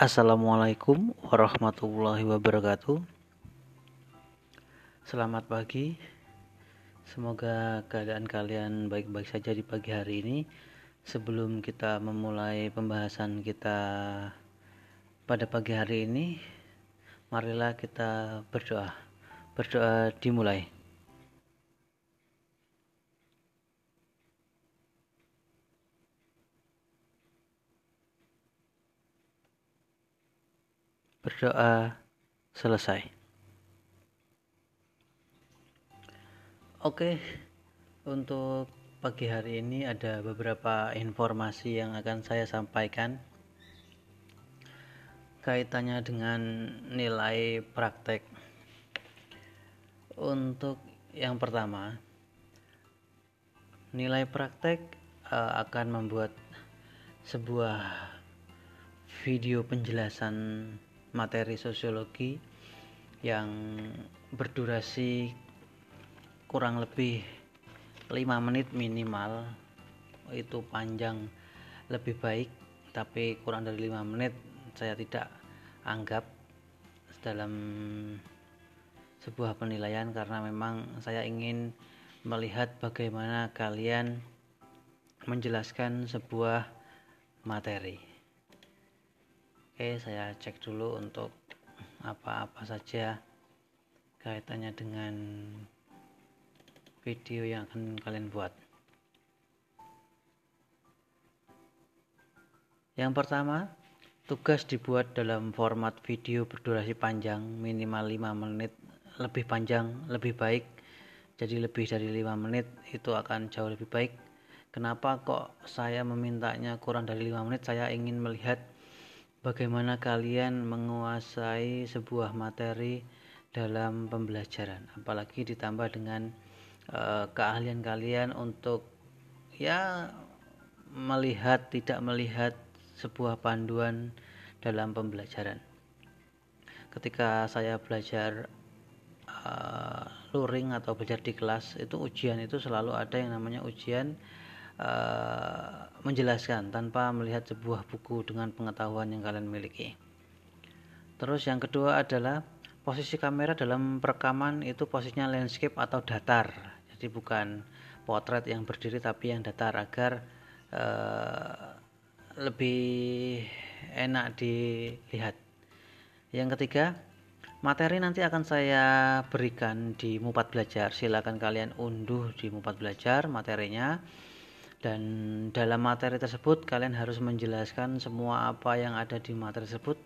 Assalamualaikum warahmatullahi wabarakatuh. Selamat pagi. Semoga keadaan kalian baik-baik saja di pagi hari ini. Sebelum kita memulai pembahasan kita pada pagi hari ini, marilah kita berdoa. Berdoa dimulai. Berdoa selesai. Oke, untuk pagi hari ini ada beberapa informasi yang akan saya sampaikan kaitannya dengan nilai praktek. Untuk yang pertama, nilai praktek uh, akan membuat sebuah video penjelasan materi sosiologi yang berdurasi kurang lebih 5 menit minimal. Itu panjang lebih baik tapi kurang dari 5 menit saya tidak anggap dalam sebuah penilaian karena memang saya ingin melihat bagaimana kalian menjelaskan sebuah materi Oke, saya cek dulu untuk apa-apa saja kaitannya dengan video yang akan kalian buat. Yang pertama, tugas dibuat dalam format video berdurasi panjang, minimal 5 menit, lebih panjang, lebih baik. Jadi lebih dari 5 menit itu akan jauh lebih baik. Kenapa kok saya memintanya kurang dari 5 menit? Saya ingin melihat bagaimana kalian menguasai sebuah materi dalam pembelajaran? Apalagi ditambah dengan uh, keahlian kalian untuk ya melihat tidak melihat sebuah panduan dalam pembelajaran. Ketika saya belajar uh, luring atau belajar di kelas itu ujian itu selalu ada yang namanya ujian uh, menjelaskan tanpa melihat sebuah buku dengan pengetahuan yang kalian miliki. Terus yang kedua adalah posisi kamera dalam perekaman itu posisinya landscape atau datar. Jadi bukan potret yang berdiri tapi yang datar agar uh, lebih enak dilihat. Yang ketiga, materi nanti akan saya berikan di Mupat Belajar. Silakan kalian unduh di Mupat Belajar materinya dan dalam materi tersebut kalian harus menjelaskan semua apa yang ada di materi tersebut.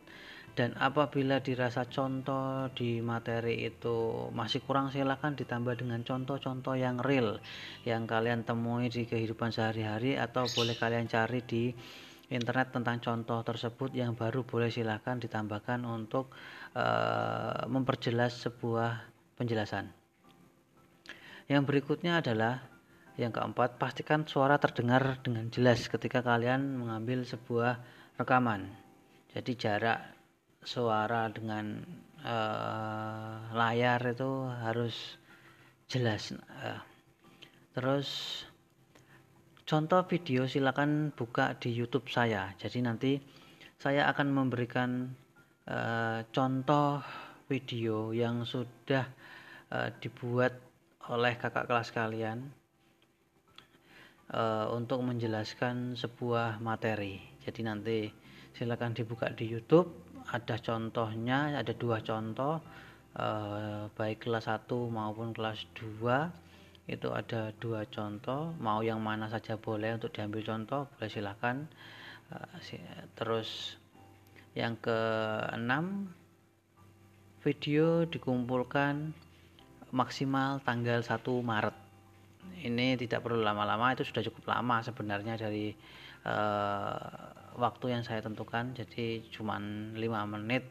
Dan apabila dirasa contoh di materi itu masih kurang silahkan ditambah dengan contoh-contoh yang real yang kalian temui di kehidupan sehari-hari atau boleh kalian cari di internet tentang contoh tersebut. Yang baru boleh silahkan ditambahkan untuk uh, memperjelas sebuah penjelasan. Yang berikutnya adalah yang keempat, pastikan suara terdengar dengan jelas ketika kalian mengambil sebuah rekaman. Jadi jarak suara dengan uh, layar itu harus jelas. Uh, terus contoh video silakan buka di YouTube saya. Jadi nanti saya akan memberikan uh, contoh video yang sudah dibuat oleh kakak kelas kalian uh, untuk menjelaskan sebuah materi. Jadi nanti silakan dibuka di YouTube, ada contohnya, ada dua contoh uh, baik kelas 1 maupun kelas 2 itu ada dua contoh. Mau yang mana saja boleh untuk diambil contoh boleh silakan. Uh, terus yang keenam video dikumpulkan maksimal tanggal 1 Maret ini tidak perlu lama-lama itu sudah cukup lama sebenarnya dari uh, waktu yang saya tentukan. Jadi cuma 5 menit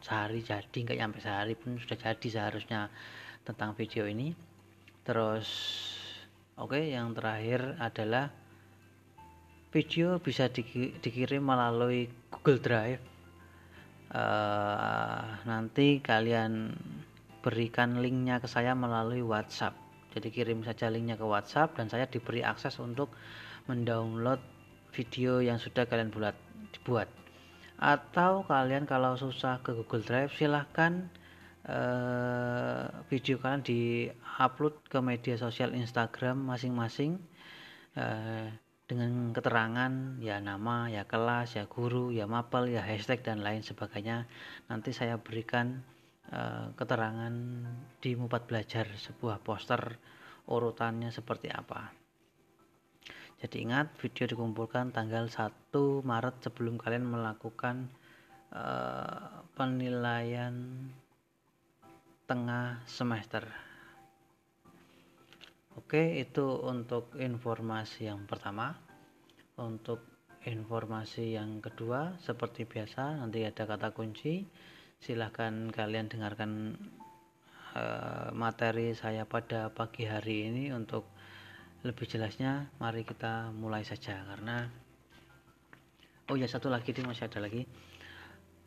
sehari jadi nggak sampai sehari pun sudah jadi seharusnya tentang video ini. Terus oke okay, yang terakhir adalah video bisa di, dikirim melalui Google Drive. Uh, nanti kalian berikan linknya ke saya melalui WhatsApp jadi kirim saja linknya ke WhatsApp dan saya diberi akses untuk mendownload video yang sudah kalian buat dibuat. Atau kalian kalau susah ke Google Drive silahkan eh, video kalian di upload ke media sosial Instagram masing-masing eh, dengan keterangan ya nama ya kelas ya guru ya mapel ya hashtag dan lain sebagainya. Nanti saya berikan eh, keterangan di Mupat Belajar sebuah poster urutannya seperti apa jadi ingat video dikumpulkan tanggal 1 Maret sebelum kalian melakukan uh, penilaian tengah semester. Oke, itu untuk informasi yang pertama. Untuk informasi yang kedua, seperti biasa, nanti ada kata kunci. Silahkan kalian dengarkan uh, materi saya pada pagi hari ini. Untuk lebih jelasnya mari kita mulai saja. Karena oh ya satu lagi ini masih ada lagi.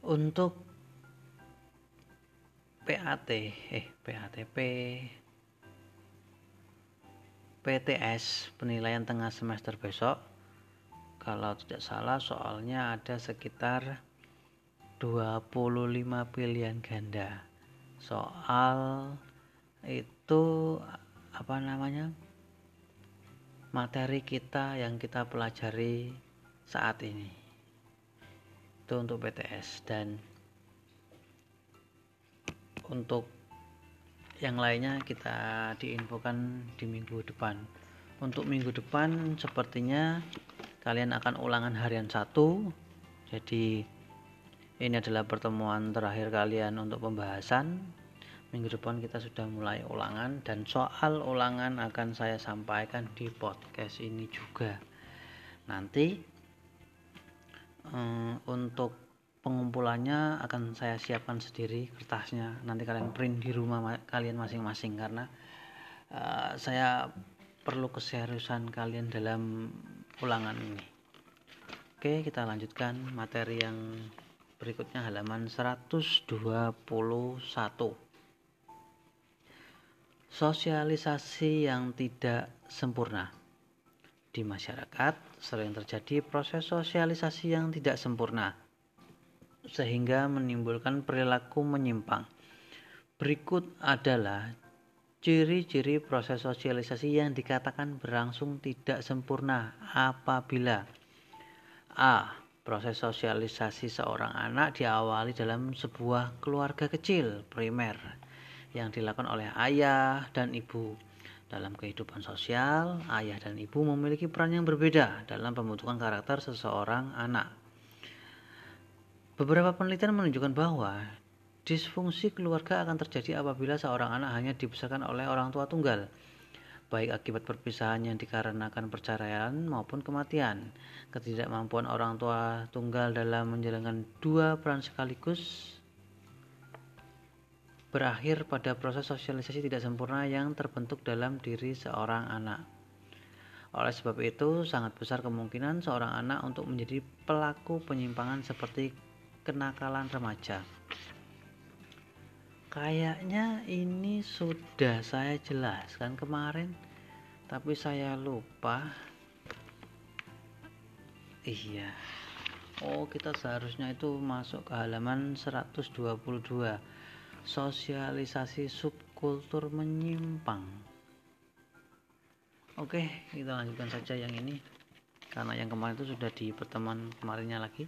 Untuk PAT eh PATP PTS penilaian tengah semester besok. Kalau tidak salah soalnya ada sekitar 25 pilihan ganda. Soal itu apa namanya materi kita yang kita pelajari saat ini. Itu untuk PTS dan untuk yang lainnya kita diinfokan di minggu depan. Untuk minggu depan sepertinya kalian akan ulangan harian satu jadi ini adalah pertemuan terakhir kalian untuk pembahasan. Minggu depan kita sudah mulai ulangan dan soal ulangan akan saya sampaikan di podcast ini juga. Nanti um, untuk pengumpulannya akan saya siapkan sendiri kertasnya. Nanti kalian print di rumah ma kalian masing-masing karena uh, saya perlu keseriusan kalian dalam ulangan ini. Oke kita lanjutkan materi yang berikutnya halaman 121 Sosialisasi yang tidak sempurna di masyarakat sering terjadi proses sosialisasi yang tidak sempurna sehingga menimbulkan perilaku menyimpang. Berikut adalah ciri-ciri proses sosialisasi yang dikatakan berlangsung tidak sempurna apabila A. Proses sosialisasi seorang anak diawali dalam sebuah keluarga kecil primer yang dilakukan oleh ayah dan ibu. Dalam kehidupan sosial, ayah dan ibu memiliki peran yang berbeda dalam pembentukan karakter seseorang anak. Beberapa penelitian menunjukkan bahwa disfungsi keluarga akan terjadi apabila seorang anak hanya dibesarkan oleh orang tua tunggal, baik akibat perpisahan yang dikarenakan perceraian maupun kematian. Ketidakmampuan orang tua tunggal dalam menjalankan dua peran sekaligus berakhir pada proses sosialisasi tidak sempurna yang terbentuk dalam diri seorang anak. Oleh sebab itu, sangat besar kemungkinan seorang anak untuk menjadi pelaku penyimpangan seperti kenakalan remaja. Kayaknya ini sudah saya jelaskan kemarin, tapi saya lupa. Iya. Oh, kita seharusnya itu masuk ke halaman 122 sosialisasi subkultur menyimpang. Oke kita lanjutkan saja yang ini. Karena yang kemarin itu sudah di pertemuan kemarinnya lagi.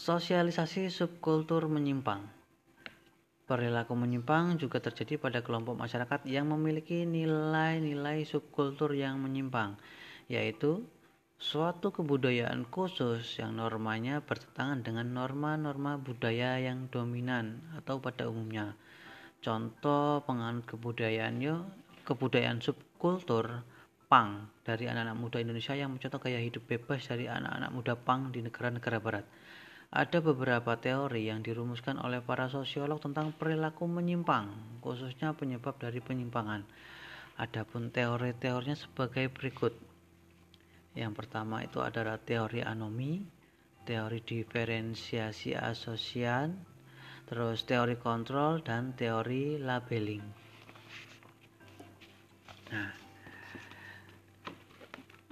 Sosialisasi subkultur menyimpang Perilaku menyimpang juga terjadi pada kelompok masyarakat yang memiliki nilai-nilai subkultur yang menyimpang, yaitu suatu kebudayaan khusus yang normanya bertentangan dengan norma-norma budaya yang dominan atau pada umumnya. Contoh penganut kebudayaan yo kebudayaan subkultur pang dari anak-anak muda Indonesia yang mencontoh gaya hidup bebas dari anak-anak muda pang di negara-negara barat. Ada beberapa teori yang dirumuskan oleh para sosiolog tentang perilaku menyimpang, khususnya penyebab dari penyimpangan. Adapun teori-teorinya sebagai berikut. Yang pertama itu adalah teori anomi, teori diferensiasi asosian, terus teori kontrol dan teori labeling. Nah,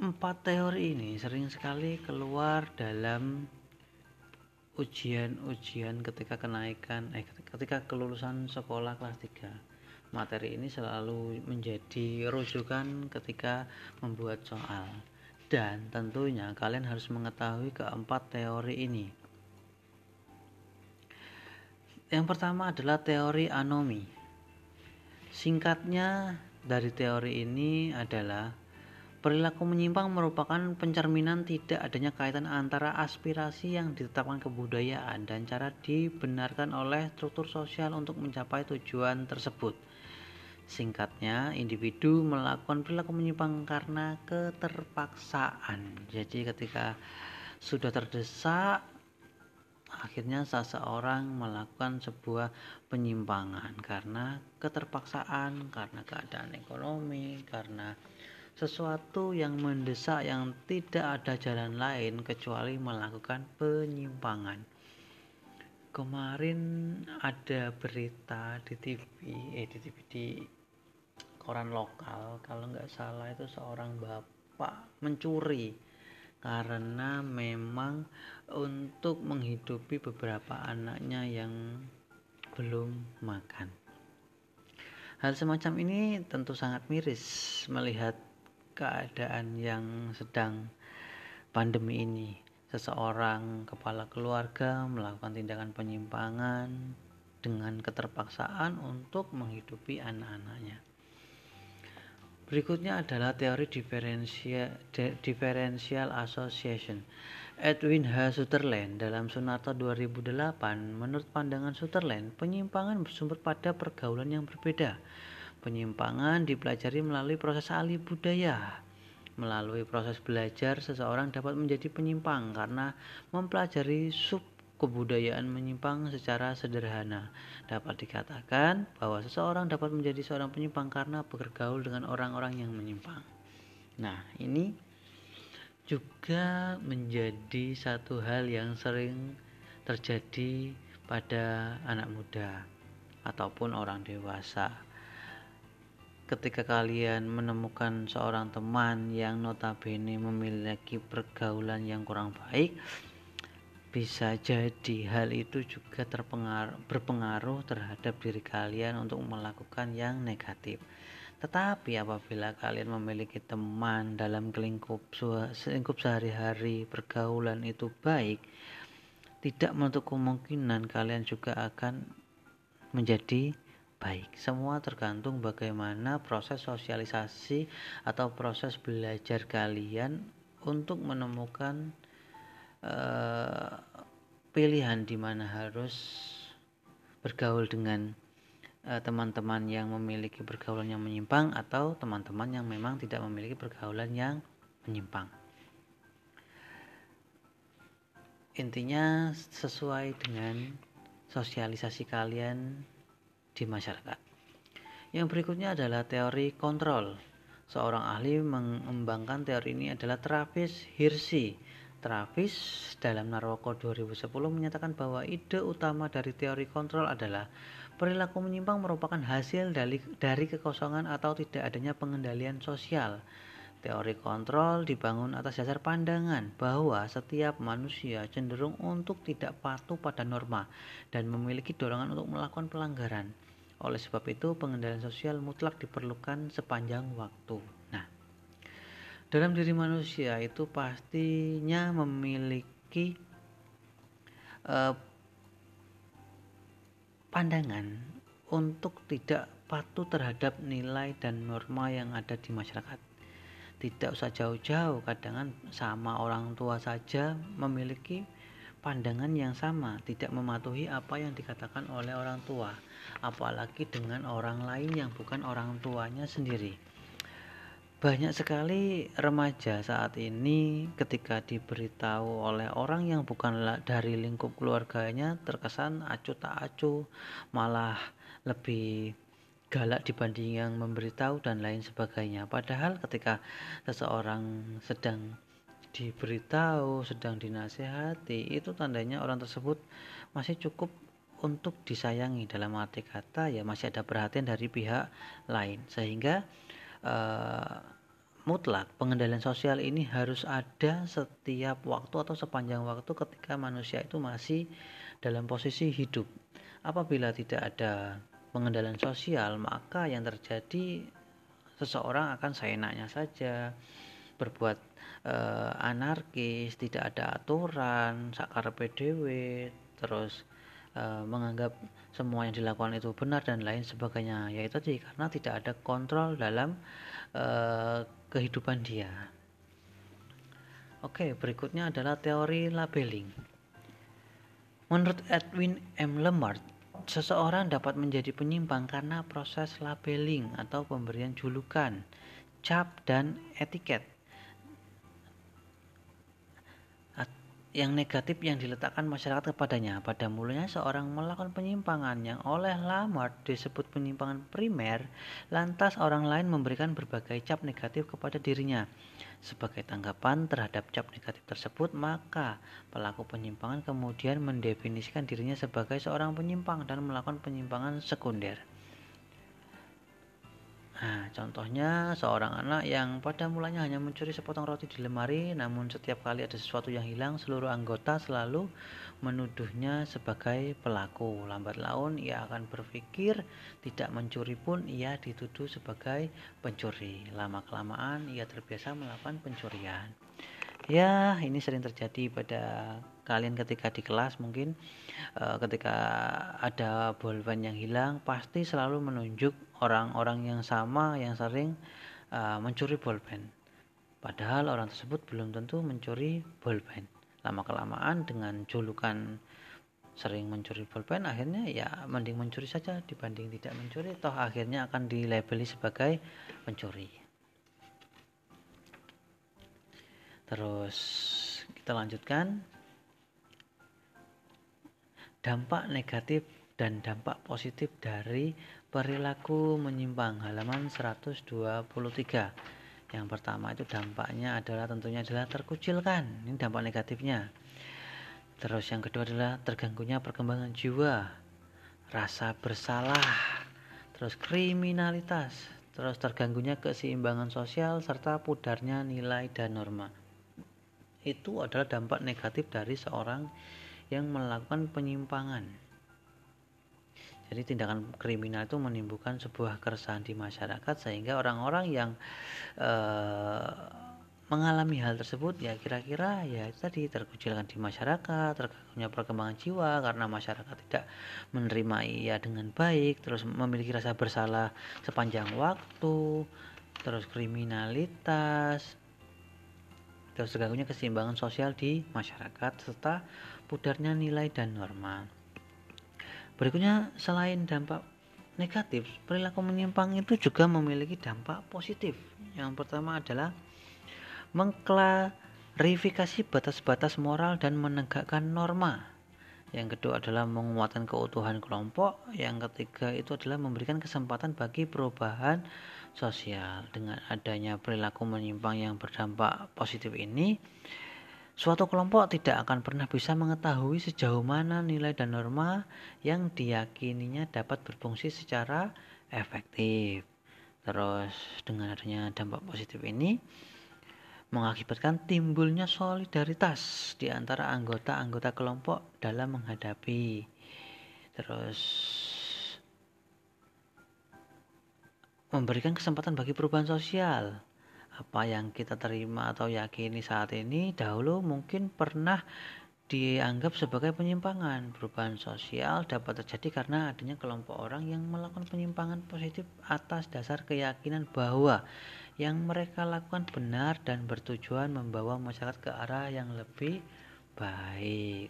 empat teori ini sering sekali keluar dalam ujian-ujian ketika kenaikan eh ketika kelulusan sekolah kelas 3 materi ini selalu menjadi rujukan ketika membuat soal. Dan tentunya kalian harus mengetahui keempat teori ini. Yang pertama adalah teori anomi singkatnya dari teori ini adalah Perilaku menyimpang merupakan pencerminan tidak adanya kaitan antara aspirasi yang ditetapkan kebudayaan dan cara dibenarkan oleh struktur sosial untuk mencapai tujuan tersebut. Singkatnya, individu melakukan perilaku menyimpang karena keterpaksaan. Jadi ketika sudah terdesak, akhirnya seseorang melakukan sebuah penyimpangan karena keterpaksaan, karena keadaan ekonomi, karena sesuatu yang mendesak yang tidak ada jalan lain kecuali melakukan penyimpangan. Kemarin ada berita di TV, eh di TV di koran lokal, kalau nggak salah itu seorang bapak mencuri karena memang untuk menghidupi beberapa anaknya yang belum makan. Hal semacam ini tentu sangat miris melihat keadaan yang sedang pandemi ini. Seseorang kepala keluarga melakukan tindakan penyimpangan dengan keterpaksaan untuk menghidupi anak-anaknya. Berikutnya adalah teori differential, association. Edwin H. Sutherland dalam Sunarto 2008, menurut pandangan Sutherland, penyimpangan bersumber pada pergaulan yang berbeda Penyimpangan dipelajari melalui proses alih budaya. Melalui proses belajar, seseorang dapat menjadi penyimpang karena mempelajari sub kebudayaan menyimpang secara sederhana. Dapat dikatakan bahwa seseorang dapat menjadi seorang penyimpang karena bergaul dengan orang-orang yang menyimpang. Nah, ini juga menjadi satu hal yang sering terjadi pada anak muda ataupun orang dewasa ketika kalian menemukan seorang teman yang notabene memiliki pergaulan yang kurang baik bisa jadi hal itu juga terpengaruh berpengaruh terhadap diri kalian untuk melakukan yang negatif. Tetapi apabila kalian memiliki teman dalam lingkup lingkup sehari-hari pergaulan itu baik, tidak menutup kemungkinan kalian juga akan menjadi baik. Semua tergantung bagaimana proses sosialisasi atau proses belajar kalian untuk menemukan uh, pilihan di mana harus bergaul dengan eh, teman-teman yang memiliki pergaulan yang menyimpang atau teman-teman yang memang tidak memiliki pergaulan yang menyimpang. Intinya sesuai dengan sosialisasi kalian di masyarakat. Yang berikutnya adalah teori kontrol. Seorang ahli mengembangkan teori ini adalah Travis Hirsi. Travis dalam Narwoko 2010 menyatakan bahwa ide utama dari teori kontrol adalah perilaku menyimpang merupakan hasil dari, dari kekosongan atau tidak adanya pengendalian sosial. Teori kontrol dibangun atas dasar pandangan bahwa setiap manusia cenderung untuk tidak patuh pada norma dan memiliki dorongan untuk melakukan pelanggaran. Oleh sebab itu, pengendalian sosial mutlak diperlukan sepanjang waktu. Nah, dalam diri manusia itu pastinya memiliki uh, pandangan untuk tidak patuh terhadap nilai dan norma yang ada di masyarakat. Tidak usah jauh-jauh, kadang sama orang tua saja memiliki pandangan yang sama, tidak mematuhi apa yang dikatakan oleh orang tua apalagi dengan orang lain yang bukan orang tuanya sendiri. Banyak sekali remaja saat ini ketika diberitahu oleh orang yang bukan dari lingkup keluarganya terkesan acuh tak acuh, malah lebih galak dibanding yang memberitahu dan lain sebagainya. Padahal ketika seseorang sedang diberitahu, sedang dinasehati, itu tandanya orang tersebut masih cukup untuk disayangi dalam arti kata ya masih ada perhatian dari pihak lain sehingga uh, mutlak pengendalian sosial ini harus ada setiap waktu atau sepanjang waktu ketika manusia itu masih dalam posisi hidup. Apabila tidak ada pengendalian sosial, maka yang terjadi seseorang akan seenaknya saja berbuat eh, anarkis, tidak ada aturan, sakar PDW, terus eh, menganggap semua yang dilakukan itu benar dan lain sebagainya. Yaitu tadi karena tidak ada kontrol dalam eh, kehidupan dia. Oke, berikutnya adalah teori labeling. Menurut Edwin M. Lemart, seseorang dapat menjadi penyimpang karena proses labeling atau pemberian julukan, cap, dan etiket yang negatif yang diletakkan masyarakat kepadanya. Pada mulanya seorang melakukan penyimpangan yang oleh Lamart disebut penyimpangan primer, lantas orang lain memberikan berbagai cap negatif kepada dirinya. Sebagai tanggapan terhadap cap negatif tersebut, maka pelaku penyimpangan kemudian mendefinisikan dirinya sebagai seorang penyimpang dan melakukan penyimpangan sekunder. Nah, contohnya seorang anak yang pada mulanya hanya mencuri sepotong roti di lemari, namun setiap kali ada sesuatu yang hilang, seluruh anggota selalu menuduhnya sebagai pelaku. Lambat laun ia akan berpikir tidak mencuri pun ia dituduh sebagai pencuri. Lama-kelamaan ia terbiasa melakukan pencurian. Ya, ini sering terjadi pada kalian ketika di kelas mungkin uh, ketika ada bolpen yang hilang pasti selalu menunjuk orang-orang yang sama yang sering uh, mencuri bolpen. Padahal orang tersebut belum tentu mencuri bolpen. Lama kelamaan dengan julukan sering mencuri bolpen akhirnya ya mending mencuri saja dibanding tidak mencuri toh akhirnya akan dilabeli sebagai pencuri. Terus kita lanjutkan dampak negatif dan dampak positif dari perilaku menyimpang halaman 123 yang pertama itu dampaknya adalah tentunya adalah terkucilkan ini dampak negatifnya. Terus yang kedua adalah terganggunya perkembangan jiwa rasa bersalah terus kriminalitas terus terganggunya keseimbangan sosial serta pudarnya nilai dan norma. Itu adalah dampak negatif dari seorang yang melakukan penyimpangan. Jadi tindakan kriminal itu menimbulkan sebuah keresahan di masyarakat sehingga orang-orang yang e, mengalami hal tersebut ya kira-kira ya tadi terkucilkan di masyarakat, terganggunya perkembangan jiwa karena masyarakat tidak menerima ia dengan baik, terus memiliki rasa bersalah sepanjang waktu, terus kriminalitas, terus terganggunya keseimbangan sosial di masyarakat serta pudarnya nilai dan norma. Berikutnya, selain dampak negatif, perilaku menyimpang itu juga memiliki dampak positif. Yang pertama adalah mengklarifikasi batas-batas moral dan menegakkan norma. Yang kedua adalah menguatkan keutuhan kelompok. Yang ketiga itu adalah memberikan kesempatan bagi perubahan sosial. Dengan adanya perilaku menyimpang yang berdampak positif ini, Suatu kelompok tidak akan pernah bisa mengetahui sejauh mana nilai dan norma yang diyakininya dapat berfungsi secara efektif. Terus dengan adanya dampak positif ini mengakibatkan timbulnya solidaritas di antara anggota-anggota kelompok dalam menghadapi terus memberikan kesempatan bagi perubahan sosial apa yang kita terima atau yakini saat ini dahulu mungkin pernah dianggap sebagai penyimpangan. Perubahan sosial dapat terjadi karena adanya kelompok orang yang melakukan penyimpangan positif atas dasar keyakinan bahwa yang mereka lakukan benar dan bertujuan membawa masyarakat ke arah yang lebih baik.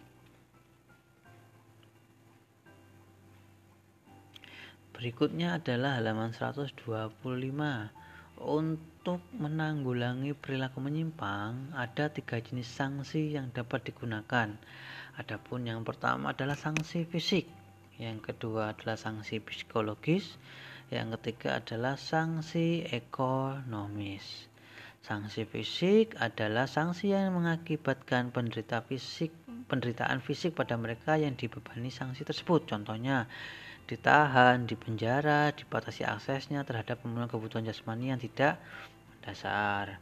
Berikutnya adalah halaman 125 untuk menanggulangi perilaku menyimpang, ada tiga jenis sanksi yang dapat digunakan. Adapun yang pertama adalah sanksi fisik, yang kedua adalah sanksi psikologis, yang ketiga adalah sanksi ekonomis. Sanksi fisik adalah sanksi yang mengakibatkan penderita fisik, penderitaan fisik pada mereka yang dibebani sanksi tersebut. Contohnya, ditahan, dipenjara, dibatasi aksesnya terhadap pemenuhan kebutuhan jasmani yang tidak dasar.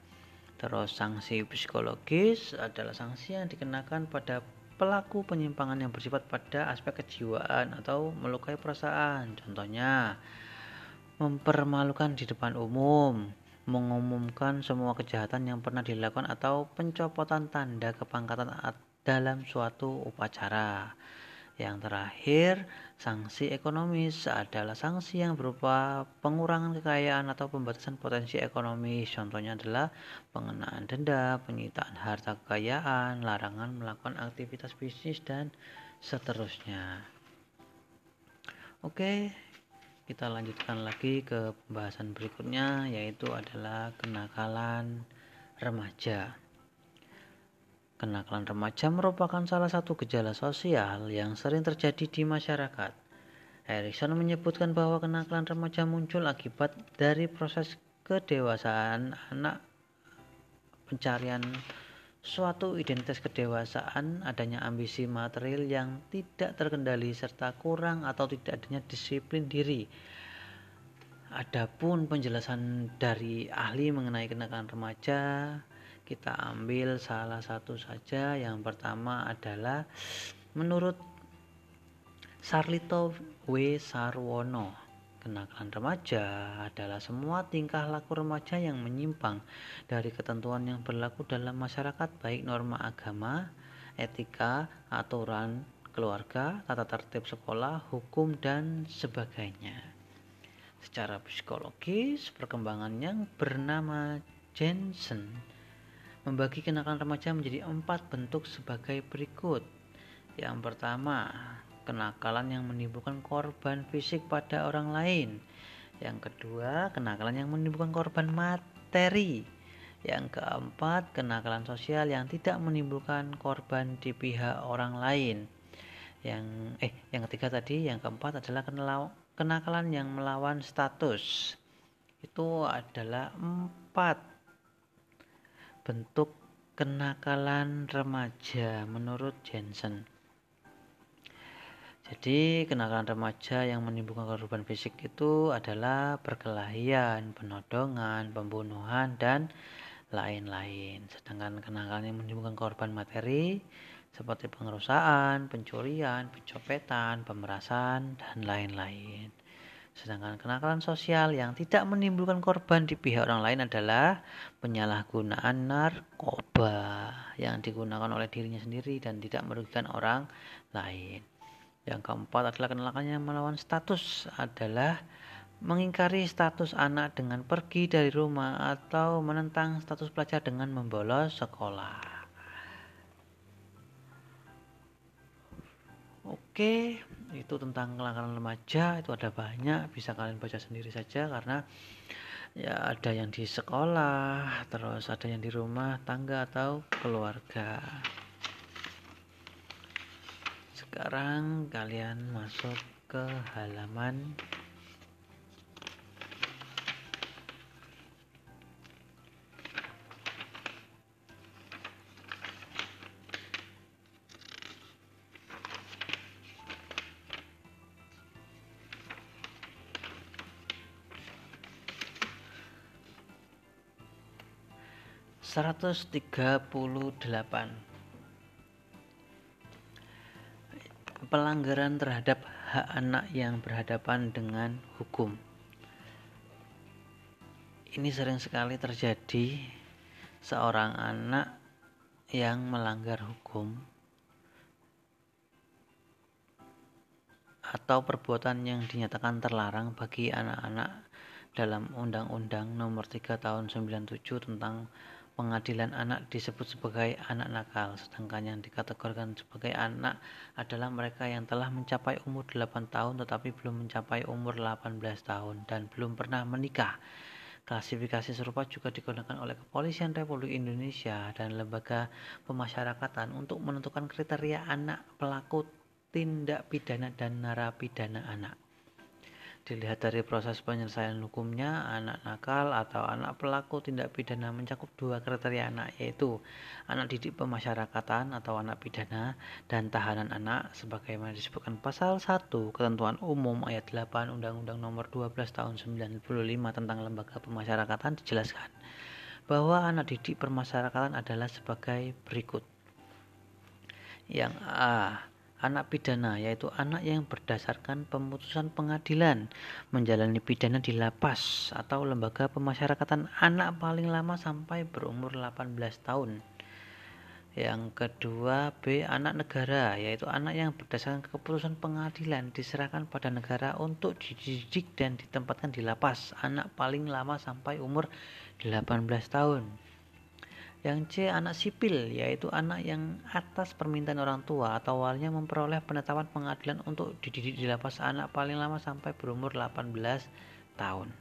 Terus sanksi psikologis adalah sanksi yang dikenakan pada pelaku penyimpangan yang bersifat pada aspek kejiwaan atau melukai perasaan. Contohnya, mempermalukan di depan umum, mengumumkan semua kejahatan yang pernah dilakukan atau pencopotan tanda kepangkatan dalam suatu upacara. Yang terakhir, sanksi ekonomis adalah sanksi yang berupa pengurangan kekayaan atau pembatasan potensi ekonomi. Contohnya adalah pengenaan denda, penyitaan harta kekayaan, larangan melakukan aktivitas bisnis, dan seterusnya. Oke, kita lanjutkan lagi ke pembahasan berikutnya, yaitu adalah kenakalan remaja. Kenakalan remaja merupakan salah satu gejala sosial yang sering terjadi di masyarakat. Erikson menyebutkan bahwa kenakalan remaja muncul akibat dari proses kedewasaan anak pencarian suatu identitas kedewasaan, adanya ambisi material yang tidak terkendali serta kurang atau tidak adanya disiplin diri. Adapun penjelasan dari ahli mengenai kenakalan remaja kita ambil salah satu saja yang pertama adalah menurut Sarlito W. Sarwono kenakalan remaja adalah semua tingkah laku remaja yang menyimpang dari ketentuan yang berlaku dalam masyarakat baik norma agama, etika, aturan keluarga, tata tertib sekolah, hukum dan sebagainya. Secara psikologis, perkembangan yang bernama Jensen membagi kenakalan remaja menjadi empat bentuk sebagai berikut. Yang pertama, kenakalan yang menimbulkan korban fisik pada orang lain. Yang kedua, kenakalan yang menimbulkan korban materi. Yang keempat, kenakalan sosial yang tidak menimbulkan korban di pihak orang lain. Yang eh yang ketiga tadi, yang keempat adalah kenakalan yang melawan status. Itu adalah empat bentuk kenakalan remaja menurut Jensen. Jadi kenakalan remaja yang menimbulkan korban fisik itu adalah perkelahian, penodongan, pembunuhan, dan lain-lain. Sedangkan kenakalan yang menimbulkan korban materi seperti pengerusakan, pencurian, pencopetan, pemerasan, dan lain-lain. Sedangkan kenakalan sosial yang tidak menimbulkan korban di pihak orang lain adalah penyalahgunaan narkoba yang digunakan oleh dirinya sendiri dan tidak merugikan orang lain. Yang keempat adalah kenakalan yang melawan status adalah mengingkari status anak dengan pergi dari rumah atau menentang status pelajar dengan membolos sekolah. Oke, itu tentang kenakalan remaja itu ada banyak bisa kalian baca sendiri saja karena ya ada yang di sekolah terus ada yang di rumah tangga atau keluarga. Sekarang kalian masuk ke halaman 138 pelanggaran terhadap hak anak yang berhadapan dengan hukum. Ini sering sekali terjadi seorang anak yang melanggar hukum atau perbuatan yang dinyatakan terlarang bagi anak-anak dalam Undang-Undang Nomor 3 Tahun 97 tentang pengadilan anak disebut sebagai anak nakal, sedangkan yang dikategorikan sebagai anak adalah mereka yang telah mencapai umur 8 tahun tetapi belum mencapai umur 18 tahun dan belum pernah menikah. Klasifikasi serupa juga digunakan oleh Kepolisian Republik Indonesia dan lembaga pemasyarakatan untuk menentukan kriteria anak pelaku tindak pidana dan narapidana anak. Dilihat dari proses penyelesaian hukumnya, anak nakal atau anak pelaku tindak pidana mencakup dua kriteria anak, yaitu anak didik pemasyarakatan atau anak pidana dan tahanan anak sebagaimana disebutkan pasal 1 Ketentuan Umum ayat 8 Undang-Undang Nomor 12 Tahun 95 tentang Lembaga Pemasyarakatan dijelaskan bahwa anak didik permasyarakatan adalah sebagai berikut. Yang A, anak pidana yaitu anak yang berdasarkan pemutusan pengadilan menjalani pidana di lapas atau lembaga pemasyarakatan anak paling lama sampai berumur 18 tahun. Yang kedua B anak negara yaitu anak yang berdasarkan keputusan pengadilan diserahkan pada negara untuk dididik dan ditempatkan di lapas anak paling lama sampai umur 18 tahun. Yang C anak sipil yaitu anak yang atas permintaan orang tua atau walinya memperoleh penetapan pengadilan untuk dididik di lapas anak paling lama sampai berumur 18 tahun.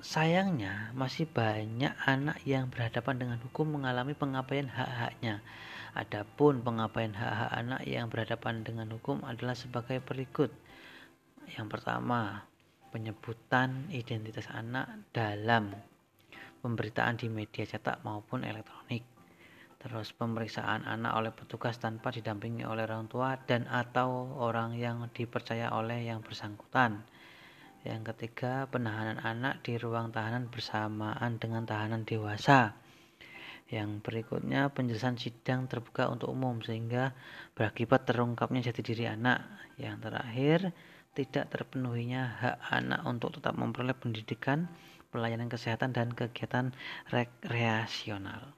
Sayangnya, masih banyak anak yang berhadapan dengan hukum mengalami pengabaian hak-haknya. Adapun pengabaian hak-hak anak yang berhadapan dengan hukum adalah sebagai berikut. Yang pertama, penyebutan identitas anak dalam pemberitaan di media cetak maupun elektronik. Terus pemeriksaan anak oleh petugas tanpa didampingi oleh orang tua dan atau orang yang dipercaya oleh yang bersangkutan yang ketiga, penahanan anak di ruang tahanan bersamaan dengan tahanan dewasa. Yang berikutnya, penjelasan sidang terbuka untuk umum sehingga berakibat terungkapnya jati diri anak. Yang terakhir, tidak terpenuhinya hak anak untuk tetap memperoleh pendidikan, pelayanan kesehatan, dan kegiatan rekreasional.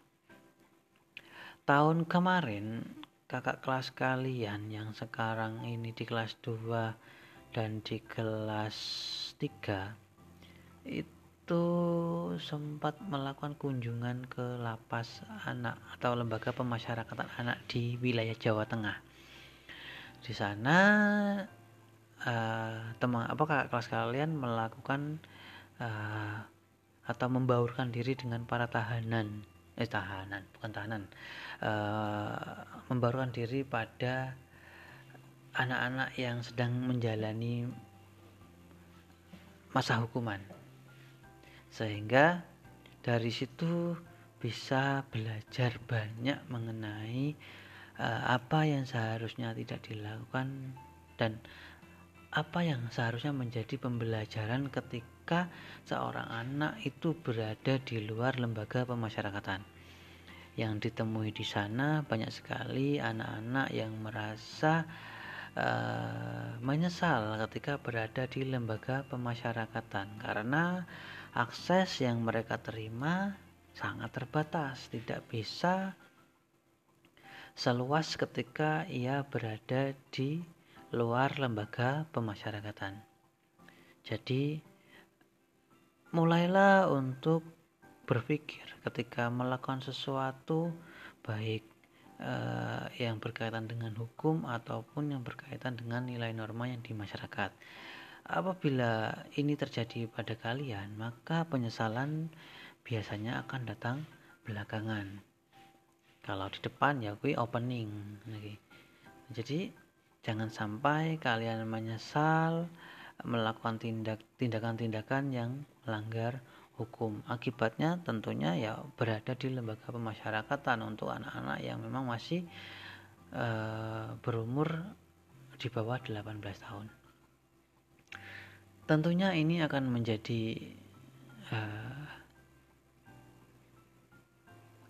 Tahun kemarin, kakak kelas kalian yang sekarang ini di kelas 2 dan di kelas 3 itu sempat melakukan kunjungan ke lapas anak atau lembaga pemasyarakatan anak di wilayah Jawa Tengah. Di sana uh, teman apa kakak kelas kalian melakukan uh, atau membaurkan diri dengan para tahanan. Eh tahanan bukan tahanan. Uh, membaurkan diri pada anak-anak yang sedang menjalani masa hukuman. Sehingga dari situ bisa belajar banyak mengenai uh, apa yang seharusnya tidak dilakukan dan apa yang seharusnya menjadi pembelajaran ketika seorang anak itu berada di luar lembaga pemasyarakatan. Yang ditemui di sana banyak sekali anak-anak yang merasa uh, menyesal ketika berada di lembaga pemasyarakatan karena akses yang mereka terima sangat terbatas, tidak bisa seluas ketika ia berada di luar lembaga pemasyarakatan. Jadi, mulailah untuk berpikir ketika melakukan sesuatu, baik uh, yang berkaitan dengan hukum ataupun yang berkaitan dengan nilai norma yang di masyarakat. Apabila ini terjadi pada kalian, maka penyesalan biasanya akan datang belakangan. Kalau di depan ya kui opening. Jadi jangan sampai kalian menyesal melakukan tindak tindakan-tindakan yang melanggar hukum. Akibatnya tentunya ya berada di lembaga pemasyarakatan untuk anak-anak yang memang masih uh, berumur di bawah 18 tahun. Tentunya ini akan menjadi uh,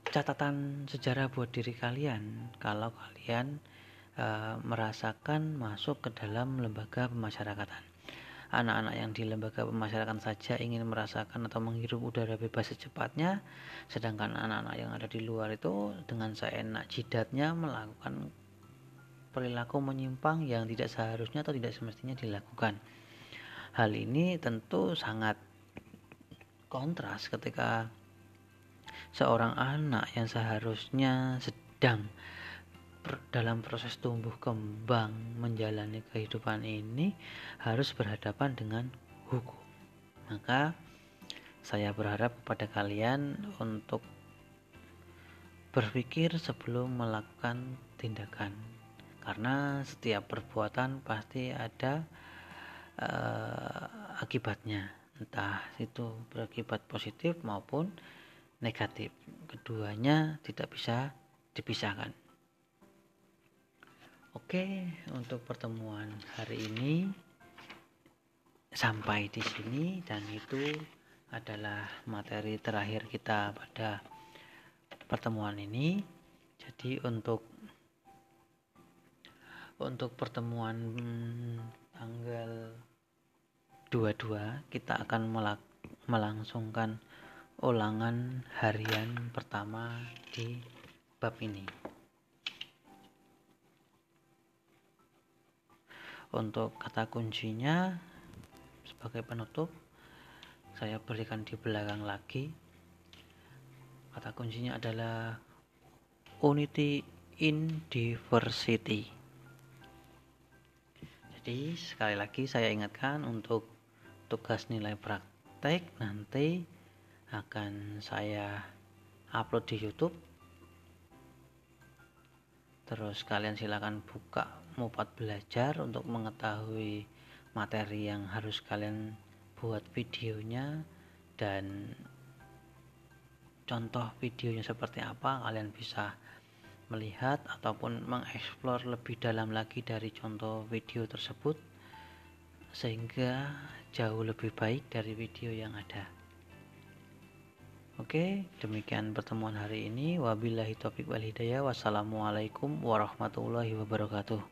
catatan sejarah buat diri kalian kalau kalian uh, merasakan masuk ke dalam lembaga pemasyarakatan anak-anak yang di lembaga pemasyarakatan saja ingin merasakan atau menghirup udara bebas secepatnya sedangkan anak-anak yang ada di luar itu dengan seenak jidatnya melakukan perilaku menyimpang yang tidak seharusnya atau tidak semestinya dilakukan. Hal ini tentu sangat kontras ketika seorang anak yang seharusnya sedang dalam proses tumbuh kembang menjalani kehidupan ini harus berhadapan dengan hukum. Maka saya berharap pada kalian untuk berpikir sebelum melakukan tindakan. Karena setiap perbuatan pasti ada uh, akibatnya, entah itu berakibat positif maupun negatif. Keduanya tidak bisa dipisahkan. Oke, untuk pertemuan hari ini sampai di sini dan itu adalah materi terakhir kita pada pertemuan ini. Jadi untuk untuk pertemuan tanggal 22 kita akan melangsungkan ulangan harian pertama di bab ini. Untuk kata kuncinya sebagai penutup saya berikan di belakang lagi. Kata kuncinya adalah unity in diversity. Jadi sekali lagi saya ingatkan untuk tugas nilai praktek nanti akan saya upload di YouTube. Terus kalian silakan buka Mupat Belajar untuk mengetahui materi yang harus kalian buat videonya dan contoh videonya seperti apa kalian bisa melihat ataupun mengeksplor lebih dalam lagi dari contoh video tersebut sehingga jauh lebih baik dari video yang ada Oke, demikian pertemuan hari ini. Wabillahi taufiq wal hidayah. Wassalamualaikum warahmatullahi wabarakatuh.